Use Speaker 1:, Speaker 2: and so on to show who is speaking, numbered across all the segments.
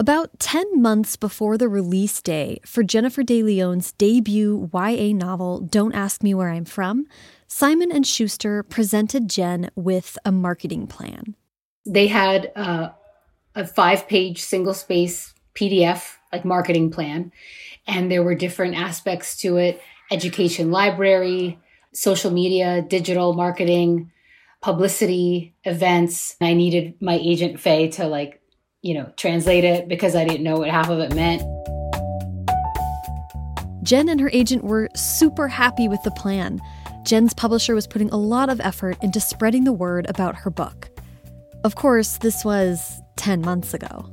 Speaker 1: About 10 months before the release day for Jennifer De Leon's debut YA novel Don't Ask Me Where I'm From, Simon and Schuster presented Jen with a marketing plan.
Speaker 2: They had uh, a five-page single-space PDF like marketing plan and there were different aspects to it, education library, social media, digital marketing, publicity, events. I needed my agent Faye to like you know, translate it because I didn't know what half of it meant.
Speaker 1: Jen and her agent were super happy with the plan. Jen's publisher was putting a lot of effort into spreading the word about her book. Of course, this was 10 months ago.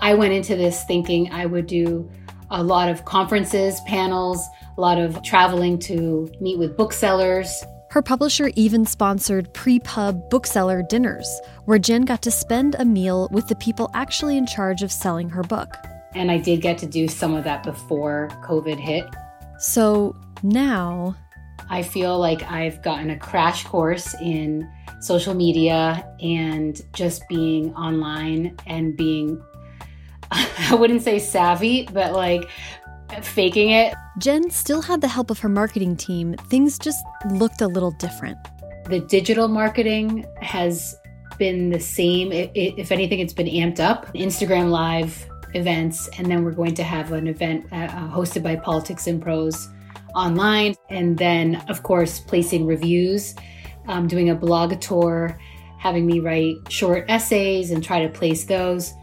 Speaker 2: I went into this thinking I would do a lot of conferences, panels, a lot of traveling to meet with booksellers,
Speaker 1: her publisher even sponsored pre pub bookseller dinners, where Jen got to spend a meal with the people actually in charge of selling her book.
Speaker 2: And I did get to do some of that before COVID hit.
Speaker 1: So now.
Speaker 2: I feel like I've gotten a crash course in social media and just being online and being, I wouldn't say savvy, but like faking it.
Speaker 1: Jen still had the help of her marketing team. Things just looked a little different.
Speaker 2: The digital marketing has been the same. if anything, it's been amped up. Instagram Live events, and then we're going to have an event uh, hosted by Politics and Prose online. And then, of course, placing reviews, um, doing a blog tour, having me write short essays and try to place those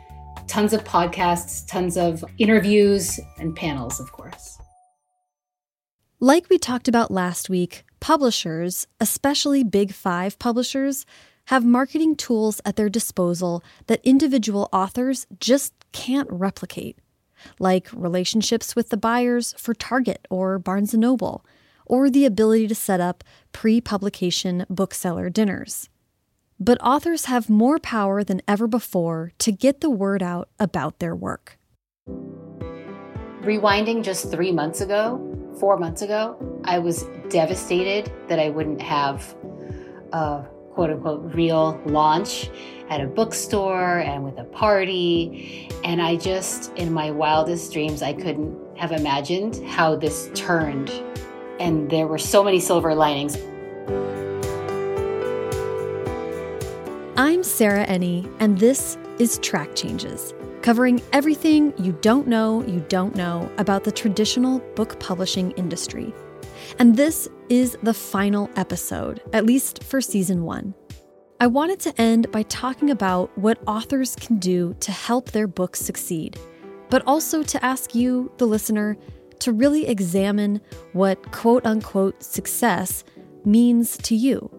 Speaker 2: tons of podcasts, tons of interviews, and panels, of course.
Speaker 1: Like we talked about last week, publishers, especially big five publishers, have marketing tools at their disposal that individual authors just can't replicate, like relationships with the buyers for Target or Barnes & Noble, or the ability to set up pre-publication bookseller dinners. But authors have more power than ever before to get the word out about their work.
Speaker 2: Rewinding just three months ago, four months ago, I was devastated that I wouldn't have a quote unquote real launch at a bookstore and with a party. And I just, in my wildest dreams, I couldn't have imagined how this turned. And there were so many silver linings.
Speaker 1: I'm Sarah Enni, and this is Track Changes, covering everything you don't know you don't know about the traditional book publishing industry. And this is the final episode, at least for season one. I wanted to end by talking about what authors can do to help their books succeed, but also to ask you, the listener, to really examine what quote unquote success means to you.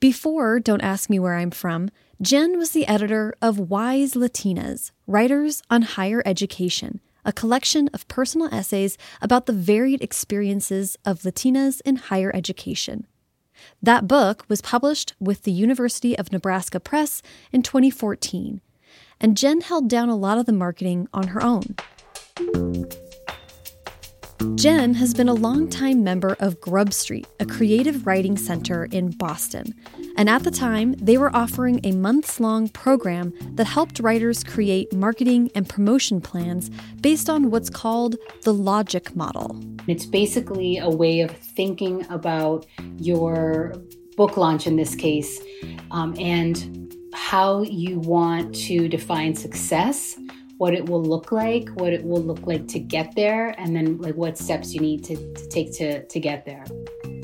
Speaker 1: Before Don't Ask Me Where I'm From, Jen was the editor of Wise Latinas Writers on Higher Education, a collection of personal essays about the varied experiences of Latinas in higher education. That book was published with the University of Nebraska Press in 2014, and Jen held down a lot of the marketing on her own. Jen has been a longtime member of Grub Street, a creative writing center in Boston. And at the time, they were offering a months long program that helped writers create marketing and promotion plans based on what's called the logic model.
Speaker 2: It's basically a way of thinking about your book launch in this case um, and how you want to define success what it will look like, mm. what it will look like to get there, and then like what steps you need to, to take to, to get there.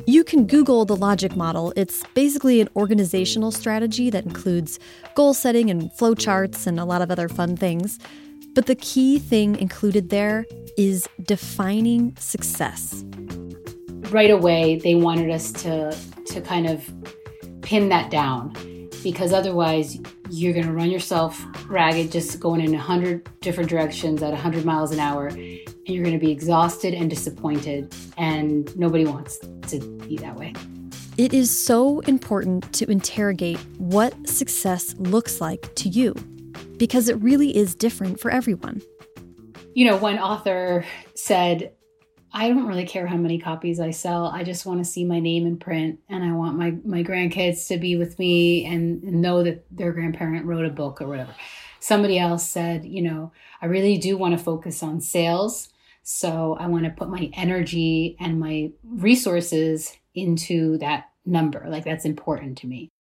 Speaker 1: You can Google the logic model. It's basically an organizational strategy that includes goal setting and flowcharts and a lot of other fun things. But the key thing included there is defining success.
Speaker 2: Right away, they wanted us to, to kind of pin that down because otherwise you're going to run yourself ragged just going in 100 different directions at 100 miles an hour and you're going to be exhausted and disappointed and nobody wants to be that way.
Speaker 1: It is so important to interrogate what success looks like to you because it really is different for everyone.
Speaker 2: You know one author said I don't really care how many copies I sell. I just want to see my name in print and I want my, my grandkids to be with me and know that their grandparent wrote a book or whatever. Somebody else said, you know, I really do want to focus on sales. So I want to put my energy and my resources into that number. Like that's important to me.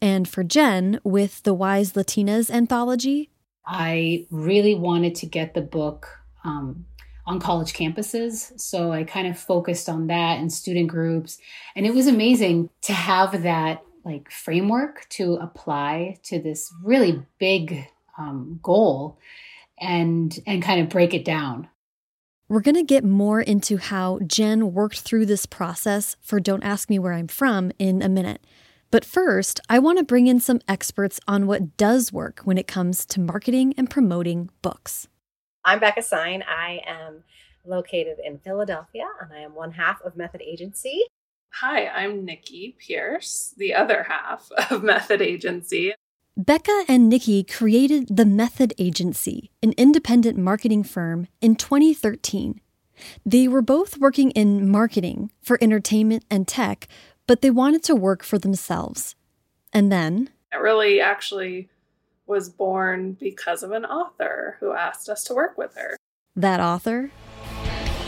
Speaker 1: And for Jen, with the Wise Latinas anthology,
Speaker 2: I really wanted to get the book um, on college campuses. So I kind of focused on that and student groups. And it was amazing to have that like framework to apply to this really big um, goal and and kind of break it down.
Speaker 1: We're going to get more into how Jen worked through this process for Don't Ask Me Where I'm From in a minute. But first, I want to bring in some experts on what does work when it comes to marketing and promoting books.
Speaker 3: I'm Bekah Sine. I am located in Philadelphia and I am one half of Method Agency.
Speaker 4: Hi, I'm Nikki Pierce, the other half of Method Agency.
Speaker 1: Bekah and Nikki created the Method Agency, an independent marketing firm, in 2013. They were both working in marketing for entertainment and tech, but they wanted to work for themselves. And then.
Speaker 4: It really actually was born because of an author who asked us to work with her.
Speaker 1: That author?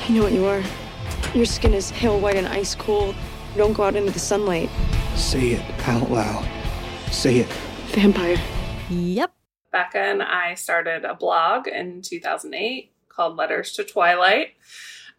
Speaker 5: I know what you are. Your skin is pale white and ice cold. don't go out into the sunlight.
Speaker 6: Say it out loud. Say it.
Speaker 5: Vampire.
Speaker 1: Yep.
Speaker 4: Bekah and I started a blog in 2008 called Letters to Twilight.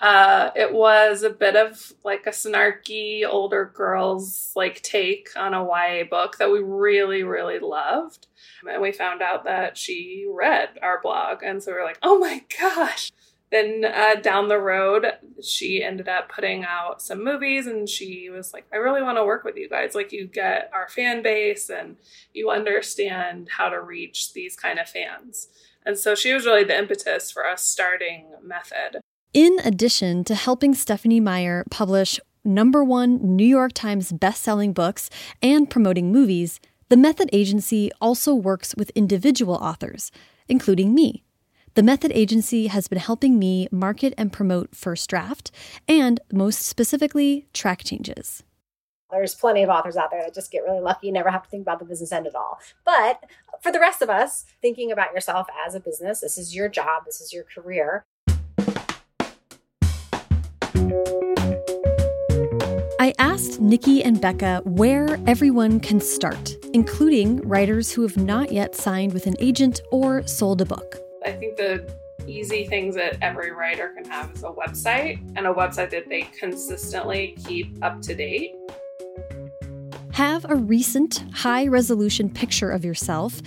Speaker 4: Uh, it was a bit of like a snarky older girls like take on a YA book that we really, really loved. And we found out that she read our blog. And so we were like, oh my gosh. Then uh, down the road, she ended up putting out some movies and she was like, I really want to work with you guys. Like, you get our fan base and you understand how to reach these kind of fans. And so she was really the impetus for us starting Method.
Speaker 1: In addition to helping Stephenie Meyer publish number one New York Times best-selling books and promoting movies, the Method Agency also works with individual authors, including me. The Method Agency has been helping me market and promote First Draft, and most specifically, track changes.
Speaker 3: There's plenty of authors out there that just get really lucky, and never have to think about the business end at all. But for the rest of us, thinking about yourself as a business, this is your job, this is your career.
Speaker 1: I asked Nikki and Bekah where everyone can start, including writers who have not yet signed with an agent or sold a book.
Speaker 4: I think the easy things that every writer can have is a website and a website that they consistently keep up to date.
Speaker 1: Have a recent, high resolution picture of yourself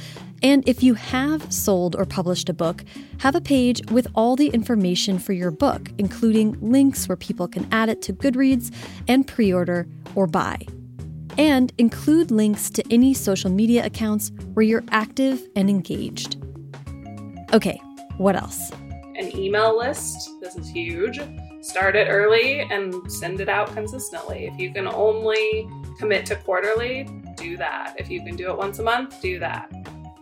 Speaker 1: and if you have sold or published a book, have a page with all the information for your book, including links where people can add it to Goodreads and pre order or buy. And include links to any social media accounts where you're active and engaged. Okay, what else?
Speaker 4: An email list. This is huge. Start it early and send it out consistently. If you can only commit to quarterly, do that. If you can do it once a month, do that.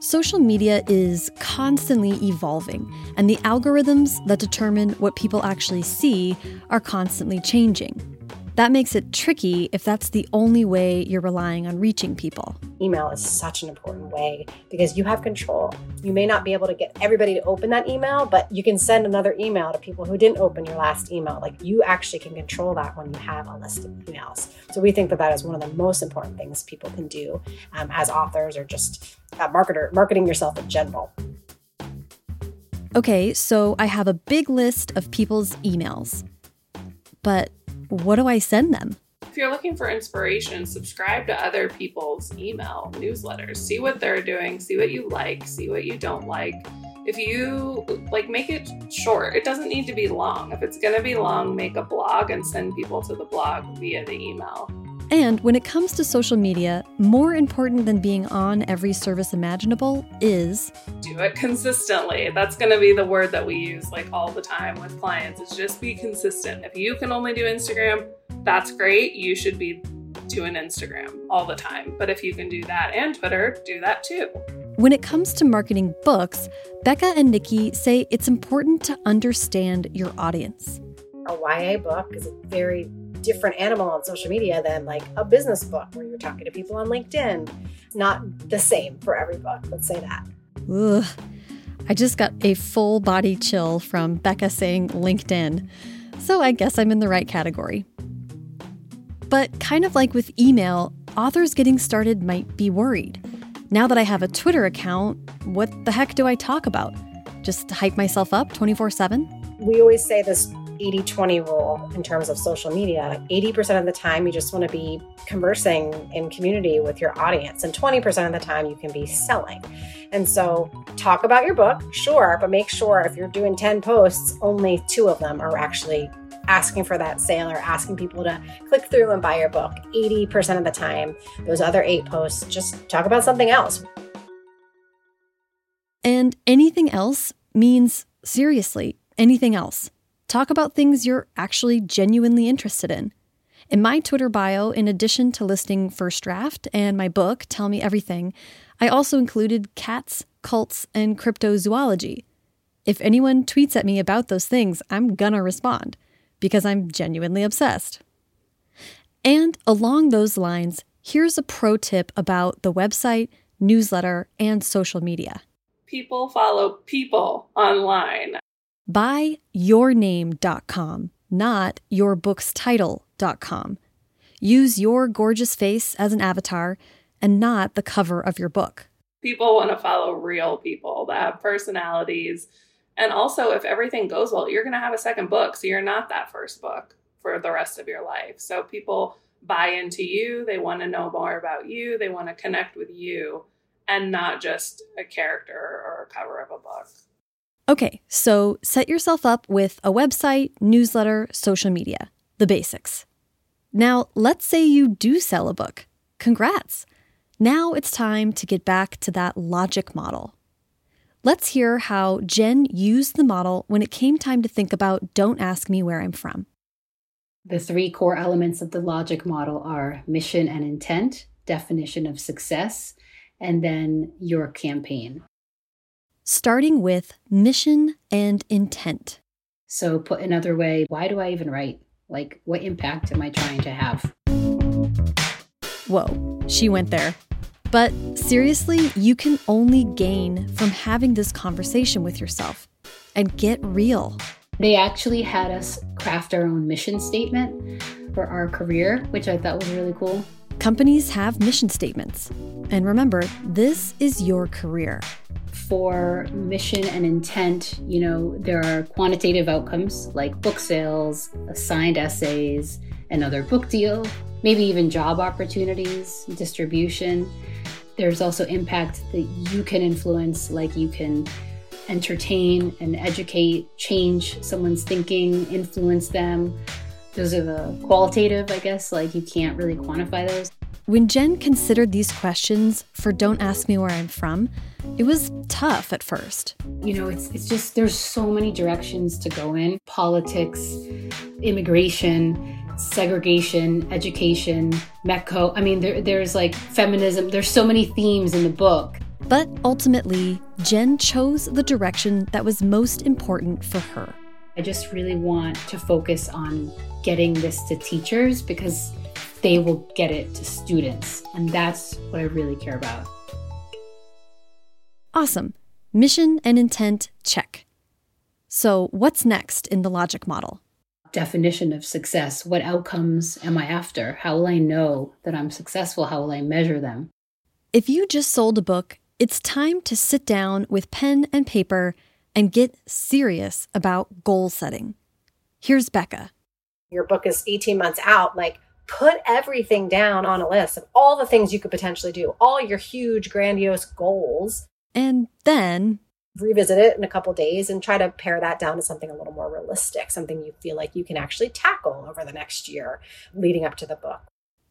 Speaker 1: Social media is constantly evolving, and the algorithms that determine what people actually see are constantly changing. That makes it tricky if that's the only way you're relying on reaching people.
Speaker 3: Email is such an important way because you have control. You may not be able to get everybody to open that email, but you can send another email to people who didn't open your last email. Like you actually can control that when you have a list of emails. So we think that that is one of the most important things people can do um, as authors or just a marketer, marketing yourself in general.
Speaker 1: Okay, so I have a big list of people's emails. But what do I send them?
Speaker 4: If you're looking for inspiration, subscribe to other people's email newsletters. See what they're doing, see what you like, see what you don't like. If you like, make it short. It doesn't need to be long. If it's going to be long, make a blog and send people to the blog via the email.
Speaker 1: And when it comes to social media, more important than being on every service imaginable is
Speaker 4: do it consistently. That's going to be the word that we use like all the time with clients is just be consistent. If you can only do Instagram, that's great. You should be doing Instagram all the time. But if you can do that and Twitter, do that too.
Speaker 1: When it comes to marketing books, Bekah and Nikki say it's important to understand your audience.
Speaker 3: A YA book is a very different animal on social media than like a business book where you're talking to people on LinkedIn. Not the same for every book, let's say that.
Speaker 1: Ugh. I just got a full body chill from Bekah saying LinkedIn. So I guess I'm in the right category. But kind of like with email, authors getting started might be worried. Now that I have a Twitter account, what the heck do I talk about? Just hype myself up 24 7?
Speaker 3: We always say this 80 20 rule in terms of social media. 80% of the time, you just want to be conversing in community with your audience, and 20% of the time, you can be selling. And so, talk about your book, sure, but make sure if you're doing 10 posts, only two of them are actually asking for that sale or asking people to click through and buy your book. 80% of the time, those other eight posts, just talk about something else.
Speaker 1: And anything else means seriously, anything else. Talk about things you're actually genuinely interested in. In my Twitter bio, in addition to listing First Draft and my book, Tell Me Everything, I also included cats, cults, and cryptozoology. If anyone tweets at me about those things, I'm gonna respond because I'm genuinely obsessed. And along those lines, here's a pro tip about the website, newsletter, and social media.
Speaker 4: People follow people online.
Speaker 1: Buyyourname.com, not yourbookstitle.com. Use your gorgeous face as an avatar and not the cover of your book.
Speaker 4: People want to follow real people that have personalities and also, if everything goes well, you're going to have a second book. So you're not that first book for the rest of your life. So people buy into you, they want to know more about you, they want to connect with you, and not just a character or a cover of a book.
Speaker 1: Okay, so set yourself up with a website, newsletter, social media, the basics. Now, let's say you do sell a book. Congrats! Now it's time to get back to that logic model. Let's hear how Jen used the model when it came time to think about Don't Ask Me Where I'm From.
Speaker 2: The three core elements of the logic model are mission and intent, definition of success, and then your campaign.
Speaker 1: Starting with mission and intent.
Speaker 2: So, put another way, why do I even write? Like, what impact am I trying to have?
Speaker 1: Whoa, she went there. But seriously, you can only gain from having this conversation with yourself and get real.
Speaker 2: They actually had us craft our own mission statement for our career, which I thought was really cool.
Speaker 1: Companies have mission statements. And remember, this is your career.
Speaker 2: For mission and intent, you know, there are quantitative outcomes like book sales, assigned essays, another book deal, maybe even job opportunities, distribution. There's also impact that you can influence, like you can entertain and educate, change someone's thinking, influence them. Those are the qualitative, I guess, like you can't really quantify those.
Speaker 1: When Jen considered these questions for Don't Ask Me Where I'm From, it was tough at first.
Speaker 2: You know, it's it's just there's so many directions to go in. Politics, immigration, segregation, education, METCO. I mean, there, there's like feminism. There's so many themes in the book.
Speaker 1: But ultimately, Jen chose the direction that was most important for her.
Speaker 2: I just really want to focus on getting this to teachers because they will get it to students. And that's what I really care about.
Speaker 1: Awesome. Mission and intent, check. So, what's next in the logic model?
Speaker 2: definition of success. What outcomes am I after? How will I know that I'm successful? How will I measure them?
Speaker 1: If you just sold a book, it's time to sit down with pen and paper and get serious about goal setting. Here's Bekah.
Speaker 3: Your book is 18 months out. Like, put everything down on a list of all the things you could potentially do, all your huge, grandiose goals.
Speaker 1: And then
Speaker 3: revisit it in a couple days and try to pare that down to something a little more realistic, something you feel like you can actually tackle over the next year leading up to the book.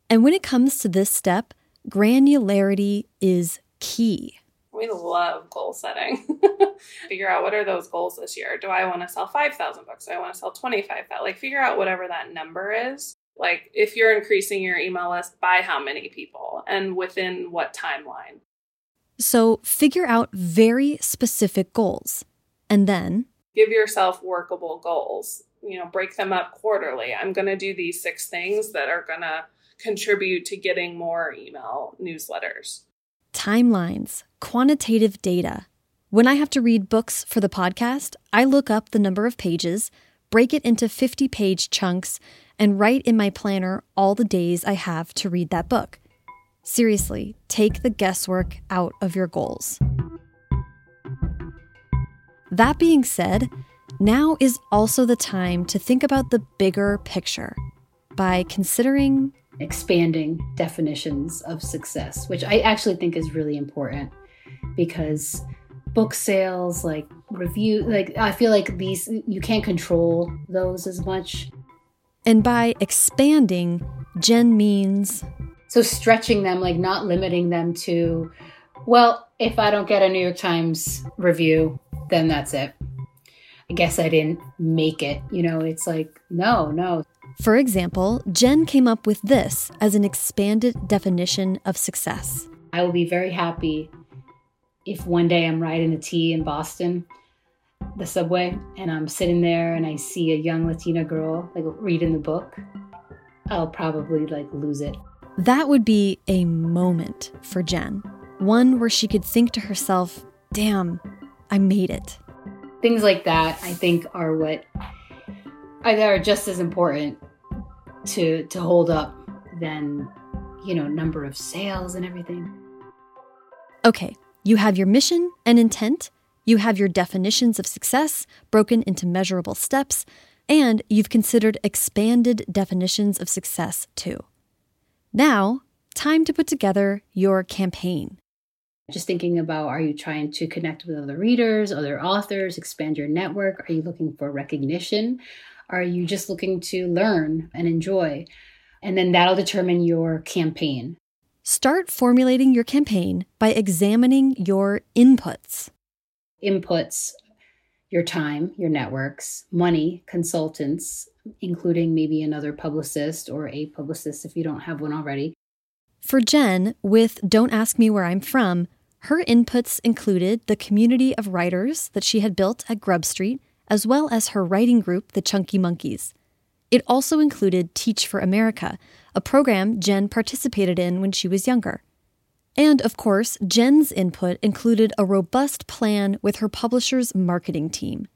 Speaker 1: And when it comes to this step, granularity is key.
Speaker 4: We love goal setting. figure out what are those goals this year? Do I want to sell 5,000 books? Do I want to sell 25,000? Like figure out whatever that number is. Like if you're increasing your email list by how many people and within what timeline.
Speaker 1: So figure out very specific goals and then
Speaker 4: give yourself workable goals you know, break them up quarterly. I'm going to do these six things that are going to contribute to getting more email newsletters.
Speaker 1: Timelines, quantitative data. When I have to read books for the podcast, I look up the number of pages, break it into 50 page chunks, and write in my planner all the days I have to read that book. Seriously, take the guesswork out of your goals. That being said, now is also the time to think about the bigger picture by considering
Speaker 2: expanding definitions of success, which I actually think is really important because book sales, like review, like I feel like these, you can't control those as much.
Speaker 1: And by expanding, Jen means.
Speaker 2: So stretching them, like not limiting them to, well, if I don't get a New York Times review, then that's it. I guess I didn't make it. You know, it's like, no, no.
Speaker 1: For example, Jen came up with this as an expanded definition of success.
Speaker 2: I will be very happy if one day I'm riding the T in Boston, the subway, and I'm sitting there and I see a young Latina girl like reading the book. I'll probably like lose it.
Speaker 1: That would be a moment for Jen. One where she could think to herself, damn, I made it.
Speaker 2: Things like that, I think, are what are just as important to to hold up than you know number of sales and everything.
Speaker 1: Okay, you have your mission and intent, you have your definitions of success broken into measurable steps, and you've considered expanded definitions of success too. Now, time to put together your campaign.
Speaker 2: Just thinking about are you trying to connect with other readers, other authors, expand your network? Are you looking for recognition? Are you just looking to learn and enjoy? And then that'll determine your campaign.
Speaker 1: Start formulating your campaign by examining your inputs.
Speaker 2: Inputs your time, your networks, money, consultants, including maybe another publicist or a publicist if you don't have one already.
Speaker 1: For Jen, with Don't Ask Me Where I'm From, her inputs included the community of writers that she had built at Grub Street, as well as her writing group, the Chunky Monkeys. It also included Teach for America, a program Jen participated in when she was younger. And of course, Jen's input included a robust plan with her publisher's marketing team.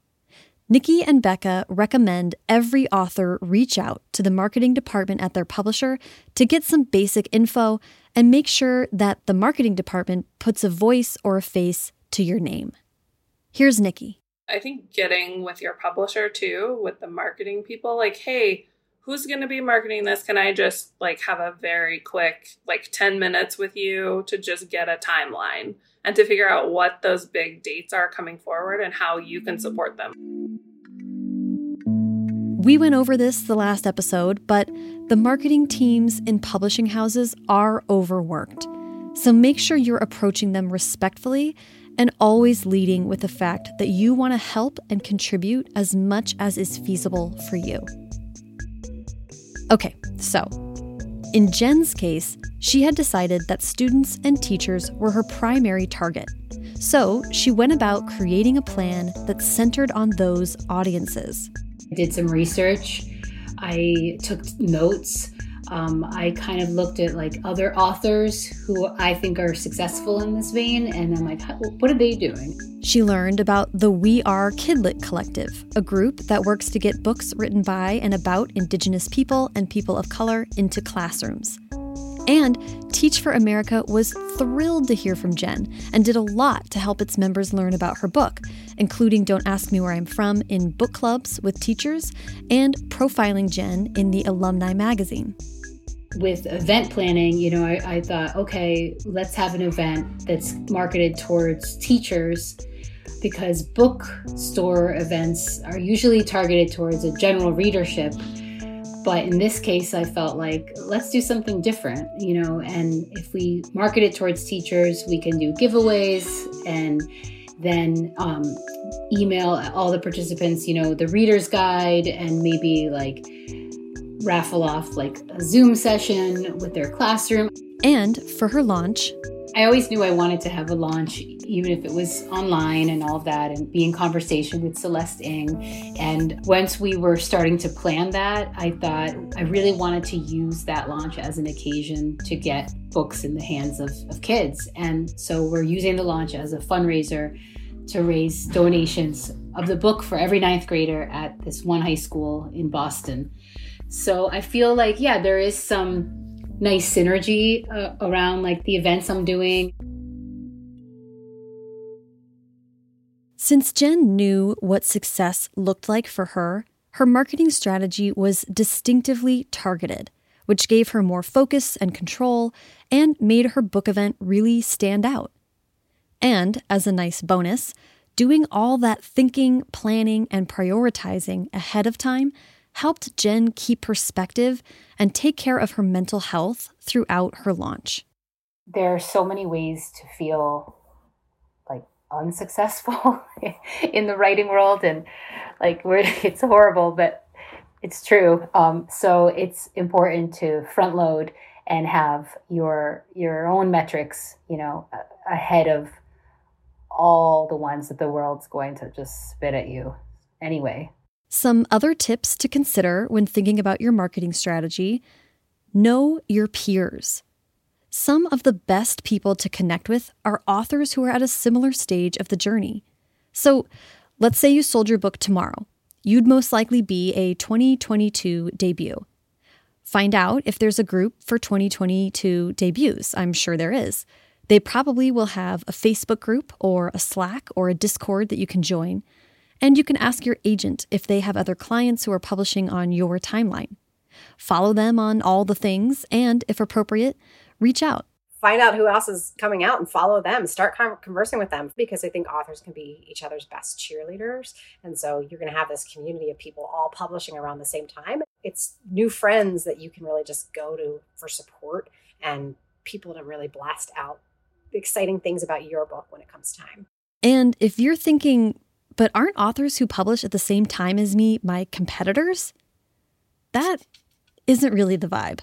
Speaker 1: Nikki and Bekah recommend every author reach out to the marketing department at their publisher to get some basic info and make sure that the marketing department puts a voice or a face to your name. Here's Nikki.
Speaker 4: I think getting with your publisher too, with the marketing people, like, hey, who's going to be marketing this? Can I just like have a very quick, like 10 minutes with you to just get a timeline and to figure out what those big dates are coming forward and how you can support them?
Speaker 1: We went over this the last episode, but the marketing teams in publishing houses are overworked. So make sure you're approaching them respectfully and always leading with the fact that you want to help and contribute as much as is feasible for you. Okay, so in Jen's case, she had decided that students and teachers were her primary target. So she went about creating a plan that centered on those audiences.
Speaker 2: I did some research, I took notes. Um, I kind of looked at like other authors who I think are successful in this vein, and I'm like, what are they doing?
Speaker 1: She learned about the We Are Kidlit Collective, a group that works to get books written by and about Indigenous people and people of color into classrooms. And Teach for America was thrilled to hear from Jen and did a lot to help its members learn about her book, including Don't Ask Me Where I'm From in book clubs with teachers and profiling Jen in the Alumni magazine
Speaker 2: with event planning, you know, I, I, thought, okay, let's have an event that's marketed towards teachers because bookstore events are usually targeted towards a general readership. But in this case, I felt like let's do something different, you know, and if we market it towards teachers, we can do giveaways and then um, email all the participants, you know, the reader's guide and maybe like raffle off like a Zoom session with their classroom.
Speaker 1: And for her launch,
Speaker 2: I always knew I wanted to have a launch, even if it was online and all of that, and be in conversation with Celeste Ng. And once we were starting to plan that, I thought I really wanted to use that launch as an occasion to get books in the hands of, of kids. And so we're using the launch as a fundraiser to raise donations of the book for every ninth grader at this one high school in Boston. So I feel like, yeah, there is some nice synergy uh, around like the events I'm doing.
Speaker 1: Since Jen knew what success looked like for her, her marketing strategy was distinctively targeted, which gave her more focus and control and made her book event really stand out. And as a nice bonus, doing all that thinking, planning, and prioritizing ahead of time helped Jen keep perspective and take care of her mental health throughout her launch.
Speaker 2: There are so many ways to feel like unsuccessful in the writing world, and like it's horrible, but it's true. Um, so it's important to front load and have your your own metrics, you know, ahead of all the ones that the world's going to just spit at you anyway.
Speaker 1: Some other tips to consider when thinking about your marketing strategy know your peers. Some of the best people to connect with are authors who are at a similar stage of the journey. So, let's say you sold your book tomorrow. You'd most likely be a 2022 debut. Find out if there's a group for 2022 debuts. I'm sure there is. They probably will have a Facebook group or a Slack or a Discord that you can join and you can ask your agent if they have other clients who are publishing on your timeline. Follow them on all the things, and if appropriate, reach out.
Speaker 3: Find out who else is coming out and follow them. Start conversing with them because I think authors can be each other's best cheerleaders. And so you're going to have this community of people all publishing around the same time. It's new friends that you can really just go to for support and people to really blast out exciting things about your book when it comes time.
Speaker 1: And if you're thinking, but aren't authors who publish at the same time as me my competitors? That isn't really the vibe.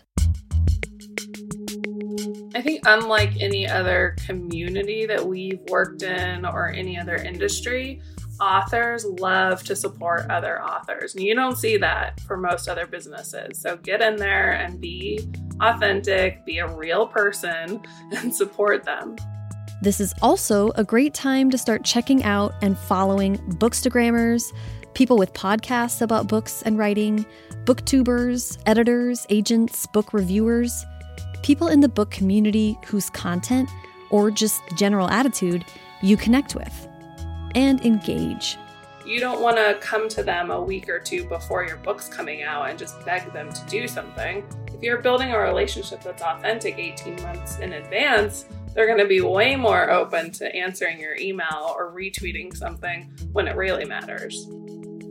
Speaker 4: I think, unlike any other community that we've worked in or any other industry, authors love to support other authors. And you don't see that for most other businesses. So get in there and be authentic, be a real person, and support them.
Speaker 1: This is also a great time to start checking out and following bookstagrammers, people with podcasts about books and writing, booktubers, editors, agents, book reviewers, people in the book community whose content or just general attitude you connect with, and engage.
Speaker 4: You don't want to come to them a week or two before your book's coming out and just beg them to do something. If you're building a relationship that's authentic 18 months in advance, they're going to be way more open to answering your email or retweeting something when it really matters.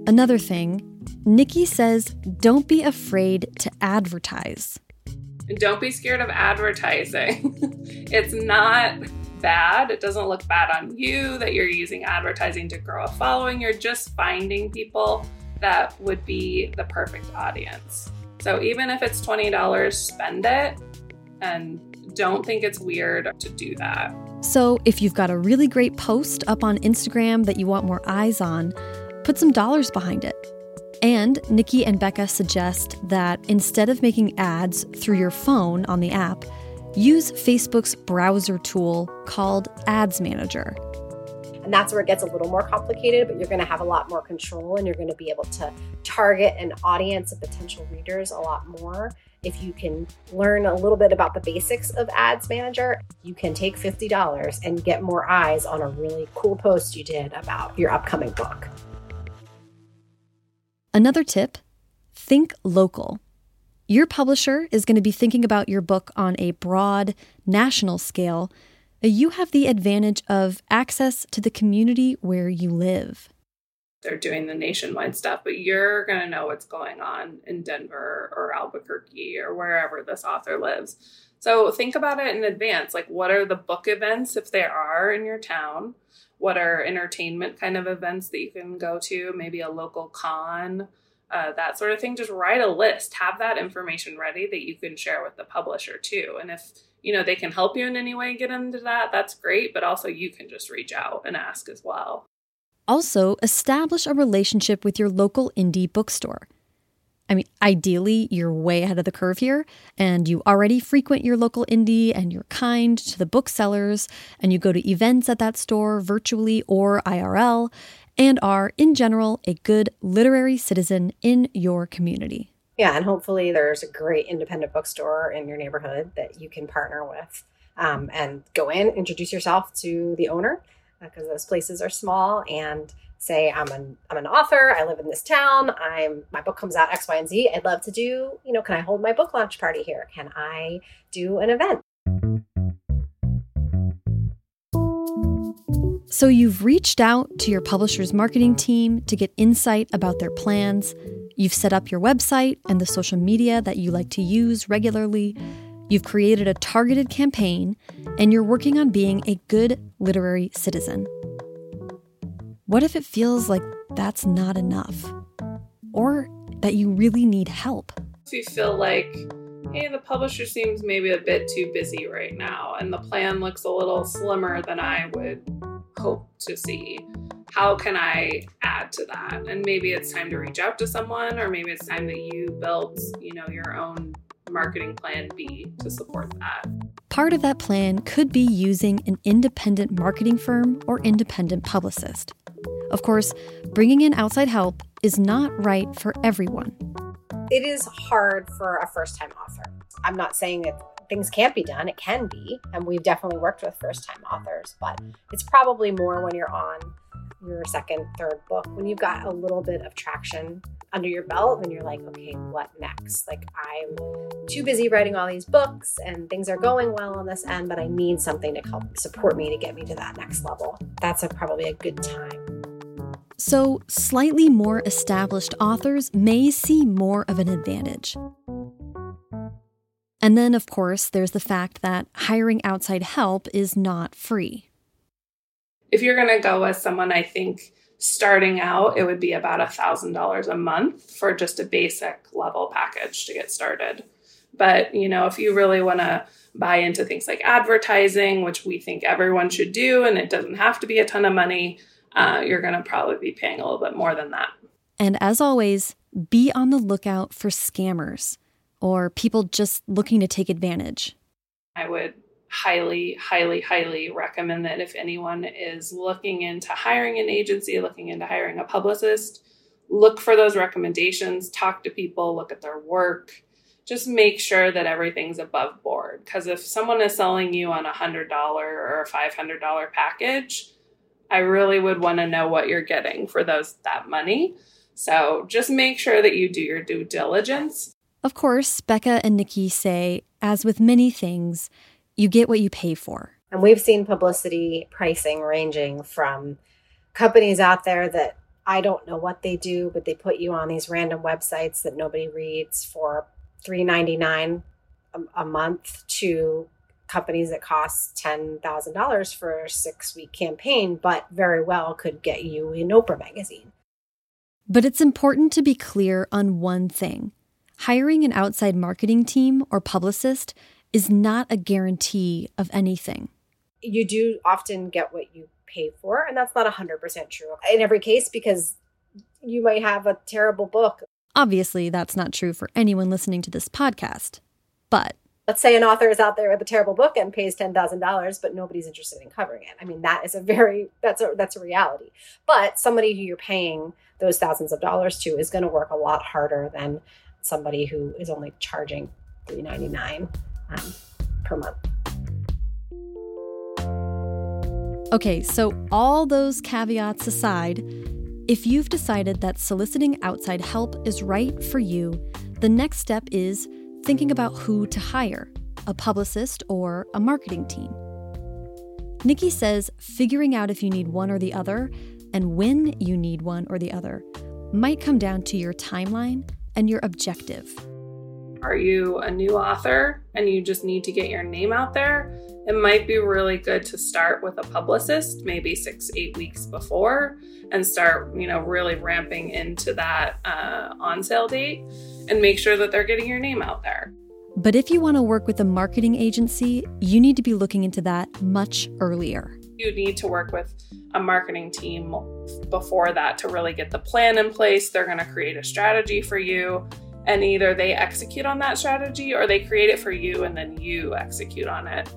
Speaker 1: Another thing, Nikki says don't be afraid to advertise.
Speaker 4: Don't be scared of advertising. it's not bad. It doesn't look bad on you that you're using advertising to grow a following. You're just finding people that would be the perfect audience. So even if it's $20, spend it and don't think it's weird to do that.
Speaker 1: So, if you've got a really great post up on Instagram that you want more eyes on, put some dollars behind it. And Nikki and Bekah suggest that instead of making ads through your phone on the app, use Facebook's browser tool called Ads Manager.
Speaker 3: And that's where it gets a little more complicated, but you're going to have a lot more control and you're going to be able to target an audience of potential readers a lot more if you can learn a little bit about the basics of Ads Manager, you can take $50 and get more eyes on a really cool post you did about your upcoming book.
Speaker 1: Another tip think local. Your publisher is going to be thinking about your book on a broad, national scale. You have the advantage of access to the community where you live
Speaker 4: they're doing the nationwide stuff, but you're going to know what's going on in Denver or Albuquerque or wherever this author lives. So think about it in advance. Like, what are the book events, if there are in your town? What are entertainment kind of events that you can go to? Maybe a local con, uh, that sort of thing. Just write a list, have that information ready that you can share with the publisher too. And if you know, they can help you in any way get into that, that's great. But also, you can just reach out and ask as well.
Speaker 1: Also, establish a relationship with your local indie bookstore. I mean, ideally, you're way ahead of the curve here, and you already frequent your local indie and you're kind to the booksellers, and you go to events at that store virtually or IRL, and are, in general, a good literary citizen in your community.
Speaker 3: Yeah, and hopefully there's a great independent bookstore in your neighborhood that you can partner with um, and go in, introduce yourself to the owner because those places are small and say I'm an I'm an author, I live in this town, I'm my book comes out X, Y, and Z. I'd love to do, you know, can I hold my book launch party here? Can I do an event?
Speaker 1: So you've reached out to your publisher's marketing team to get insight about their plans. You've set up your website and the social media that you like to use regularly. You've created a targeted campaign, and you're working on being a good literary citizen. What if it feels like that's not enough? Or that you really need help?
Speaker 4: If you feel like, hey, the publisher seems maybe a bit too busy right now, and the plan looks a little slimmer than I would hope to see, how can I add to that? And maybe it's time to reach out to someone, or maybe it's time that you build, you know, your own marketing plan B to support that.
Speaker 1: Part of that plan could be using an independent marketing firm or independent publicist. Of course, bringing in outside help is not right for everyone.
Speaker 3: It is hard for a first time author. I'm not saying that things can't be done, it can be. And we've definitely worked with first time authors, but it's probably more when you're on your second, third book, when you've got a little bit of traction under your belt, and you're like, okay, what next? Like, I'm too busy writing all these books and things are going well on this end, but I need something to help support me to get me to that next level. That's a, probably a good time.
Speaker 1: So, slightly more established authors may see more of an advantage. And then, of course, there's the fact that hiring outside help is not free.
Speaker 4: If you're going to go with someone, I think starting out, it would be about a $1,000 a month for just a basic level package to get started. But, you know, if you really want to buy into things like advertising, which we think everyone should do, and it doesn't have to be a ton of money, uh, you're going to probably be paying a little bit more than that.
Speaker 1: And as always, be on the lookout for scammers or people just looking to take advantage.
Speaker 4: I would highly, highly, highly recommend that if anyone is looking into hiring an agency, looking into hiring a publicist, look for those recommendations, talk to people, look at their work. Just make sure that everything's above board. Because if someone is selling you on a $100 or a $500 package, I really would want to know what you're getting for those that money. So just make sure that you do your due diligence.
Speaker 1: Of course, Bekah and Nikki say, as with many things, you get what you pay for.
Speaker 3: And we've seen publicity pricing ranging from companies out there that I don't know what they do, but they put you on these random websites that nobody reads for $3.99 a, a month to companies that cost $10,000 for a six week campaign, but very well could get you in Oprah magazine.
Speaker 1: But it's important to be clear on one thing hiring an outside marketing team or publicist is not a guarantee of anything.
Speaker 3: You do often get what you pay for, and that's not 100% true in every case because you might have a terrible book.
Speaker 1: Obviously, that's not true for anyone listening to this podcast. But
Speaker 3: let's say an author is out there with a terrible book and pays $10,000 but nobody's interested in covering it. I mean that is a very that's a that's a reality. But somebody who you're paying those thousands of dollars to is going to work a lot harder than somebody who is only charging 3.99 um.
Speaker 1: Okay, so all those caveats aside, if you've decided that soliciting outside help is right for you, the next step is thinking about who to hire a publicist or a marketing team. Nikki says figuring out if you need one or the other and when you need one or the other might come down to your timeline and your objective.
Speaker 4: Are you a new author and you just need to get your name out there? It might be really good to start with a publicist, maybe six, eight weeks before, and start, you know, really ramping into that uh, on sale date and make sure that they're getting your name out there.
Speaker 1: But if you want to work with a marketing agency, you need to be looking into that much earlier.
Speaker 4: You need to work with a marketing team before that to really get the plan in place. They're going to create a strategy for you, and either they execute on that strategy or they create it for you and then you execute on it.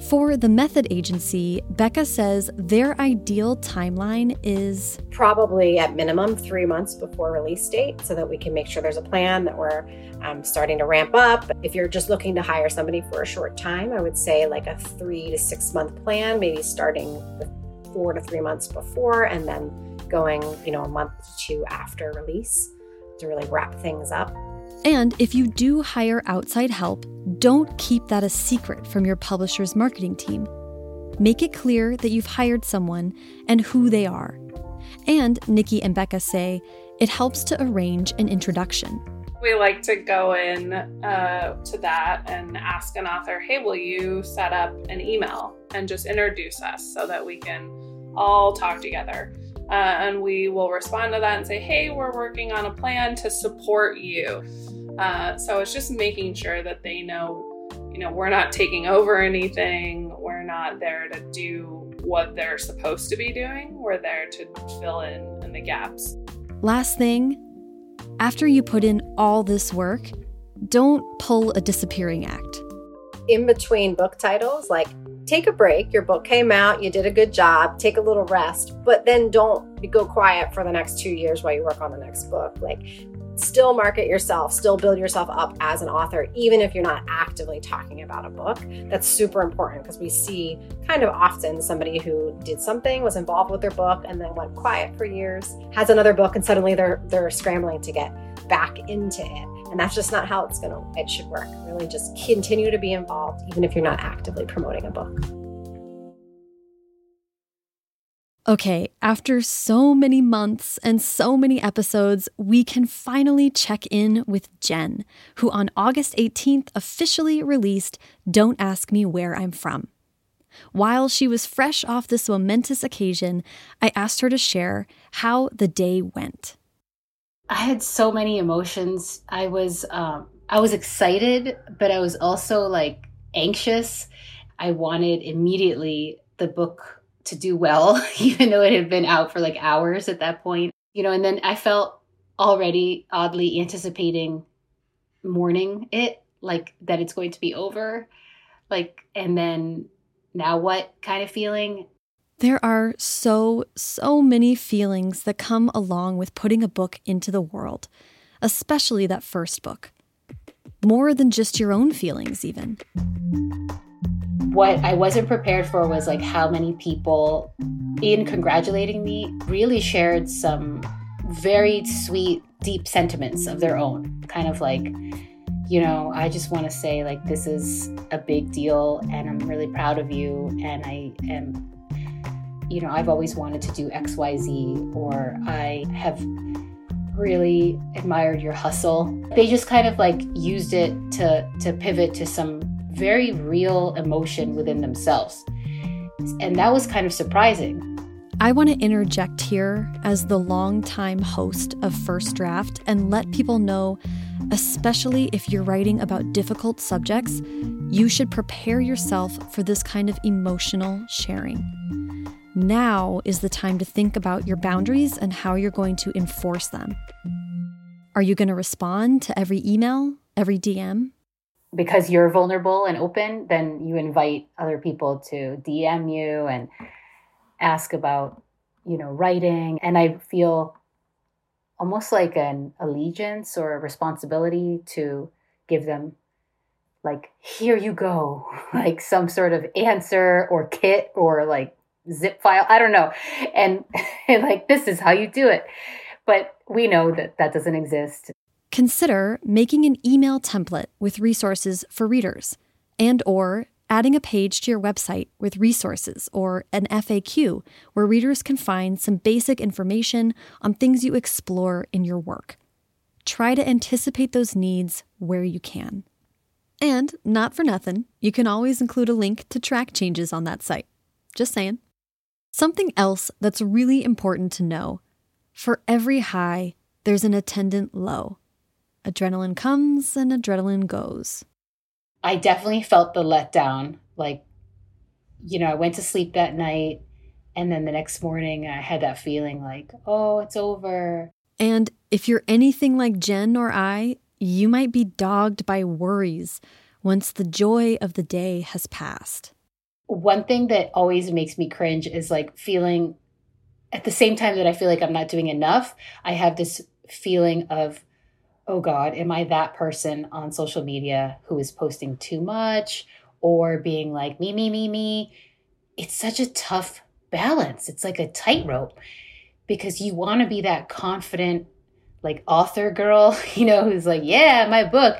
Speaker 1: For the Method Agency, Bekah says their ideal timeline is
Speaker 3: probably at minimum three months before release date so that we can make sure there's a plan that we're um, starting to ramp up. If you're just looking to hire somebody for a short time, I would say like a three to six month plan, maybe starting with four to three months before and then going, you know, a month to two after release to really wrap things up.
Speaker 1: And if you do hire outside help, don't keep that a secret from your publisher's marketing team. Make it clear that you've hired someone and who they are. And Nikki and Bekah say it helps to arrange an introduction.
Speaker 4: We like to go in uh, to that and ask an author, hey, will you set up an email and just introduce us so that we can all talk together? Uh, and we will respond to that and say, hey, we're working on a plan to support you. Uh, so it's just making sure that they know, you know, we're not taking over anything. We're not there to do what they're supposed to be doing. We're there to fill in in the gaps.
Speaker 1: Last thing, after you put in all this work, don't pull a disappearing act.
Speaker 3: In between book titles, like take a break. Your book came out, you did a good job, take a little rest, but then don't go quiet for the next two years while you work on the next book. Like still market yourself, still build yourself up as an author, even if you're not actively talking about a book. That's super important because we see kind of often somebody who did something, was involved with their book, and then went quiet for years, has another book, and suddenly they're they're scrambling to get back into it. And that's just not how it's gonna it should work. Really just continue to be involved, even if you're not actively promoting a book.
Speaker 1: Okay, after so many months and so many episodes, we can finally check in with Jenn, who on August 18th officially released Don't Ask Me Where I'm From. While she was fresh off this momentous occasion, I asked her to share how the day went.
Speaker 2: I had so many emotions. I was um, I was excited, but I was also like anxious. I wanted immediately the book to do well, even though it had been out for like hours at that point. You know, and then I felt already oddly anticipating mourning it, like that it's going to be over. Like, and then now what kind of feeling?
Speaker 1: There are so, so many feelings that come along with putting a book into the world, especially that first book. More than just your own feelings, even
Speaker 2: what I wasn't prepared for was like how many people, in congratulating me, really shared some very sweet, deep sentiments of their own. Kind of like, you know, I just want to say, like, this is a big deal and I'm really proud of you. And I am, you know, I've always wanted to do XYZ, or I have really admired your hustle. They just kind of like used it to to pivot to some very real emotion within themselves. And that was kind of surprising.
Speaker 1: I want to interject here as the longtime host of First Draft and let people know, especially if you're writing about difficult subjects, you should prepare yourself for this kind of emotional sharing. Now is the time to think about your boundaries and how you're going to enforce them. Are you going to respond to every email, every DM?
Speaker 2: because you're vulnerable and open, then you invite other people to DM you and ask about, you know, writing. And I feel almost like an allegiance or a responsibility to give them like here you go like some sort of answer or kit or like zip file i don't know and, and like this is how you do it but we know that that doesn't exist
Speaker 1: Consider making an email template with resources for readers and or adding a page to your website with resources or an FAQ where readers can find some basic information on things you explore in your work. Try to anticipate those needs where you can. And not for nothing, you can always include a link to track changes on that site. Just saying. Something else that's really important to know for every high, there's an attendant low. Adrenaline comes and adrenaline goes.
Speaker 2: I definitely felt the letdown. Like, you know, I went to sleep that night and then the next morning I had that feeling like, oh, it's over.
Speaker 1: And if you're anything like Jenn or I, you might be dogged by worries once the joy of the day has passed.
Speaker 2: One thing that always makes me cringe is like feeling at the same time that I feel like I'm not doing enough, I have this feeling of, oh God, am I that person on social media who is posting too much or being like me, me, me, me? It's such a tough balance. It's like a tightrope because you want to be that confident, like author girl, you know, who's like, yeah, my book,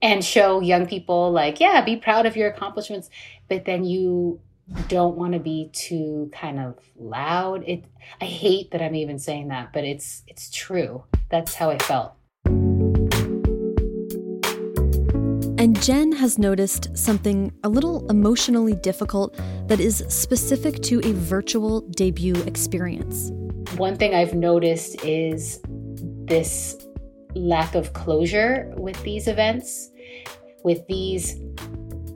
Speaker 2: and show young people, like, yeah, be proud of your accomplishments. But then you don't want to be too kind of loud. It I hate that I'm even saying that, but it's it's true. That's how I felt.
Speaker 1: And Jenn has noticed something a little emotionally difficult that is specific to a virtual debut experience.
Speaker 2: One thing I've noticed is this lack of closure with these events, with these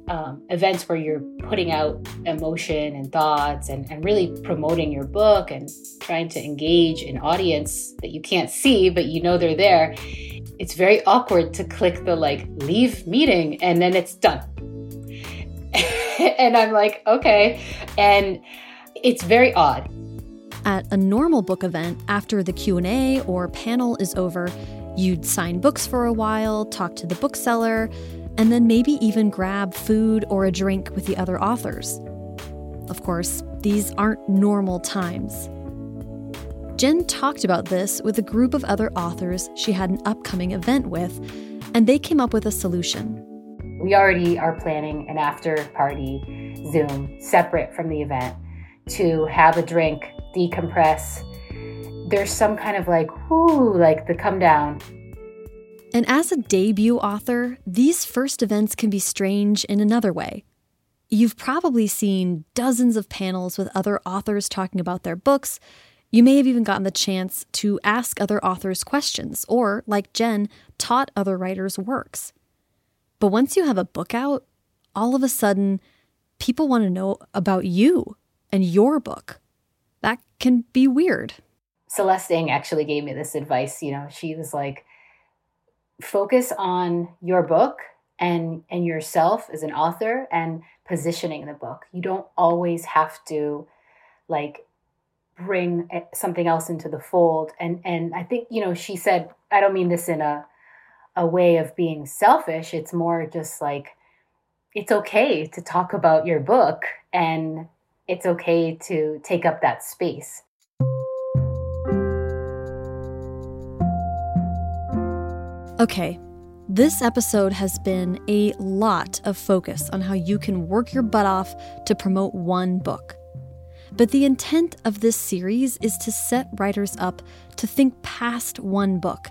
Speaker 2: um, events where you're putting out emotion and thoughts and, and really promoting your book and trying to engage an audience that you can't see, but you know they're there, it's very awkward to click the like leave meeting and then it's done. and I'm like, okay. And it's very odd.
Speaker 1: At a normal book event, after the Q&A or panel is over, you'd sign books for a while, talk to the bookseller, and then maybe even grab food or a drink with the other authors. Of course, these aren't normal times. Jenn talked about this with a group of other authors she had an upcoming event with, and they came up with a solution.
Speaker 2: We already are planning an after party Zoom separate from the event to have a drink, decompress. There's some kind of like, whoo, like the come down
Speaker 1: and as a debut author, these first events can be strange in another way. You've probably seen dozens of panels with other authors talking about their books. You may have even gotten the chance to ask other authors questions, or, like Jenn, taught other writers' works. But once you have a book out, all of a sudden, people want to know about you and your book. That can be weird.
Speaker 2: Celeste Ng actually gave me this advice. You know, she was like, focus on your book and and yourself as an author and positioning the book. You don't always have to like bring something else into the fold and and I think you know she said I don't mean this in a a way of being selfish it's more just like it's okay to talk about your book and it's okay to take up that space
Speaker 1: Okay, this episode has been a lot of focus on how you can work your butt off to promote one book. But the intent of this series is to set writers up to think past one book,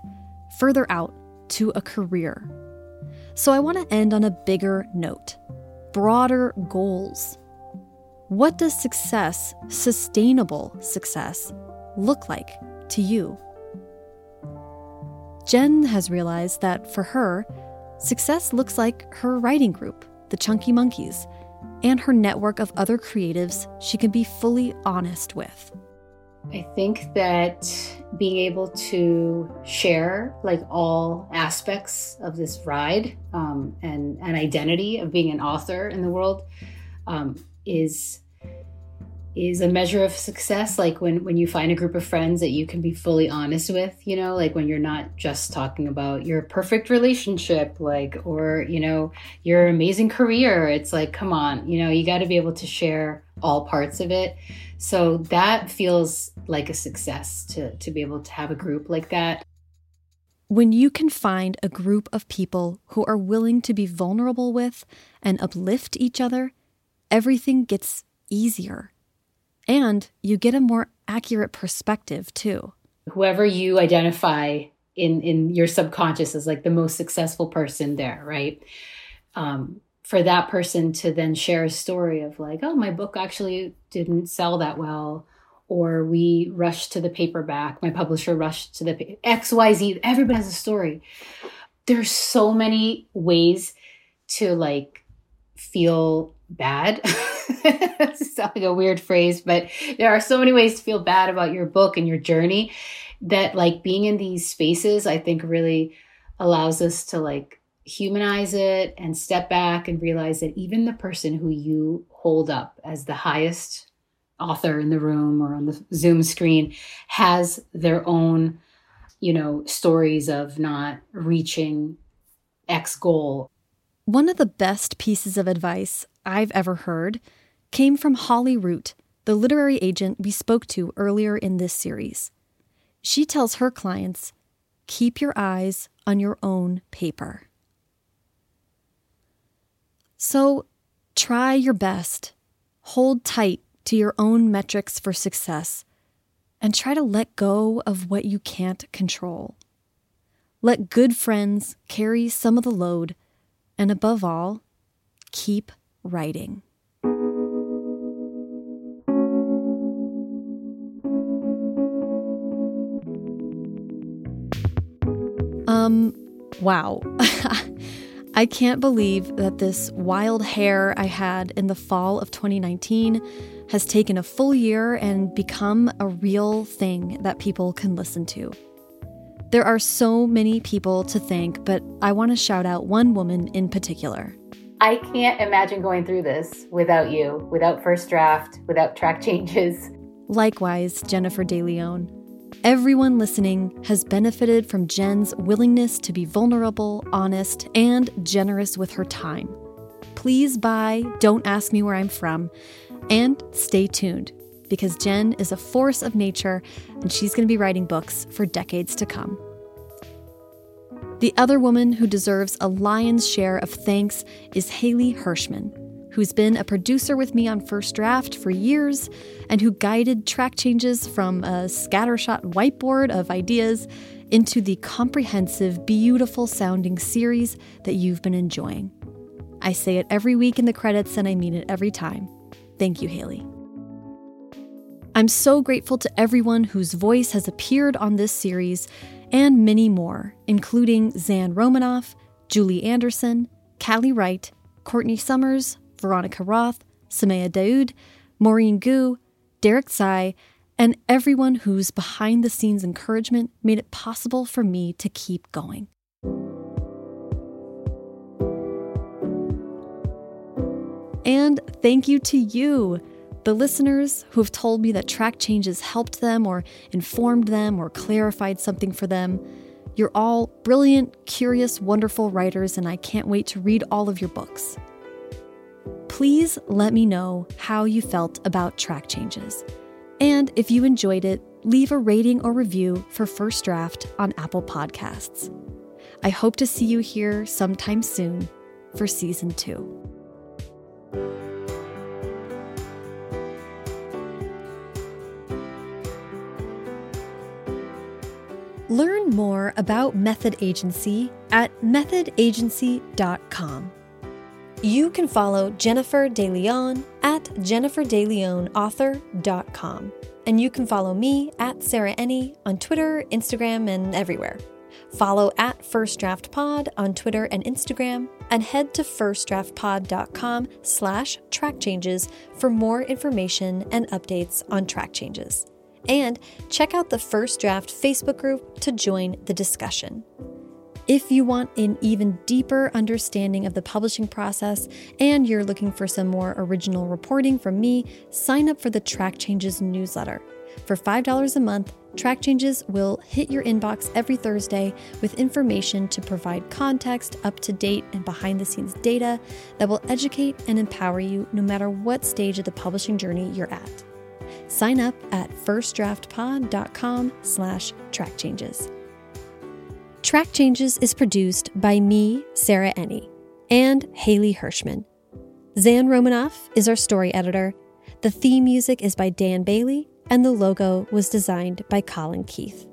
Speaker 1: further out to a career. So I want to end on a bigger note broader goals. What does success, sustainable success, look like to you? Jenn has realized that for her, success looks like her writing group, the Chunky Monkeys, and her network of other creatives she can be fully honest with.
Speaker 2: I think that being able to share like all aspects of this ride um, and an identity of being an author in the world um, is is a measure of success like when when you find a group of friends that you can be fully honest with you know like when you're not just talking about your perfect relationship like or you know your amazing career. It's like come on you know you got to be able to share all parts of it. So that feels like a success to to be able to have a group like that.
Speaker 1: When you can find a group of people who are willing to be vulnerable with and uplift each other everything gets easier and you get a more accurate perspective too.
Speaker 2: Whoever you identify in in your subconscious as like the most successful person there, right? Um, for that person to then share a story of like, oh, my book actually didn't sell that well, or we rushed to the paperback. My publisher rushed to the X Y Z. Everybody has a story. There's so many ways to like feel bad. It's like a weird phrase, but there are so many ways to feel bad about your book and your journey that like being in these spaces, I think really allows us to like humanize it and step back and realize that even the person who you hold up as the highest author in the room or on the Zoom screen has their own, you know, stories of not reaching X goal.
Speaker 1: One of the best pieces of advice I've ever heard came from Holly Root, the literary agent we spoke to earlier in this series. She tells her clients keep your eyes on your own paper. So try your best, hold tight to your own metrics for success, and try to let go of what you can't control. Let good friends carry some of the load, and above all, keep writing. Um, wow. I can't believe that this wild hair I had in the fall of 2019 has taken a full year and become a real thing that people can listen to. There are so many people to thank, but I want to shout out one woman in particular.
Speaker 2: I can't imagine going through this without you, without first draft, without track changes.
Speaker 1: Likewise, Jennifer de Leon. Everyone listening has benefited from Jenn's willingness to be vulnerable, honest, and generous with her time. Please buy Don't Ask Me Where I'm From and stay tuned because Jenn is a force of nature and she's going to be writing books for decades to come. The other woman who deserves a lion's share of thanks is Haley Hirschman who's been a producer with me on First Draft for years and who guided track changes from a scattershot whiteboard of ideas into the comprehensive, beautiful sounding series that you've been enjoying. I say it every week in the credits and I mean it every time. Thank you, Haley. I'm so grateful to everyone whose voice has appeared on this series and many more, including Zan Romanoff, Julie Anderson, Callie Wright, Courtney Summers, Veronica Roth, Samaya Daoud, Maureen Goo, Derek Tsai, and everyone whose behind the scenes encouragement made it possible for me to keep going. And thank you to you, the listeners who have told me that track changes helped them or informed them or clarified something for them. You're all brilliant, curious, wonderful writers, and I can't wait to read all of your books please let me know how you felt about track changes. And if you enjoyed it, leave a rating or review for First Draft on Apple Podcasts. I hope to see you here sometime soon for season two. Learn more about Method Agency at methodagency.com. You can follow Jennifer de Leon at jenniferdeleonauthor.com. And you can follow me at Sarah Enni on Twitter, Instagram, and everywhere. Follow at First Draft Pod on Twitter and Instagram, and head to firstdraftpod.com slash track changes for more information and updates on track changes. And check out the First Draft Facebook group to join the discussion. If you want an even deeper understanding of the publishing process and you're looking for some more original reporting from me, sign up for the Track Changes newsletter. For $5 a month, Track Changes will hit your inbox every Thursday with information to provide context, up to date, and behind the scenes data that will educate and empower you no matter what stage of the publishing journey you're at. Sign up at firstdraftpod.com slash track changes. Track Changes is produced by me, Sarah Enni, and Haley Hirschman. Zan Romanoff is our story editor. The theme music is by Dan Bailey, and the logo was designed by Colin Keith.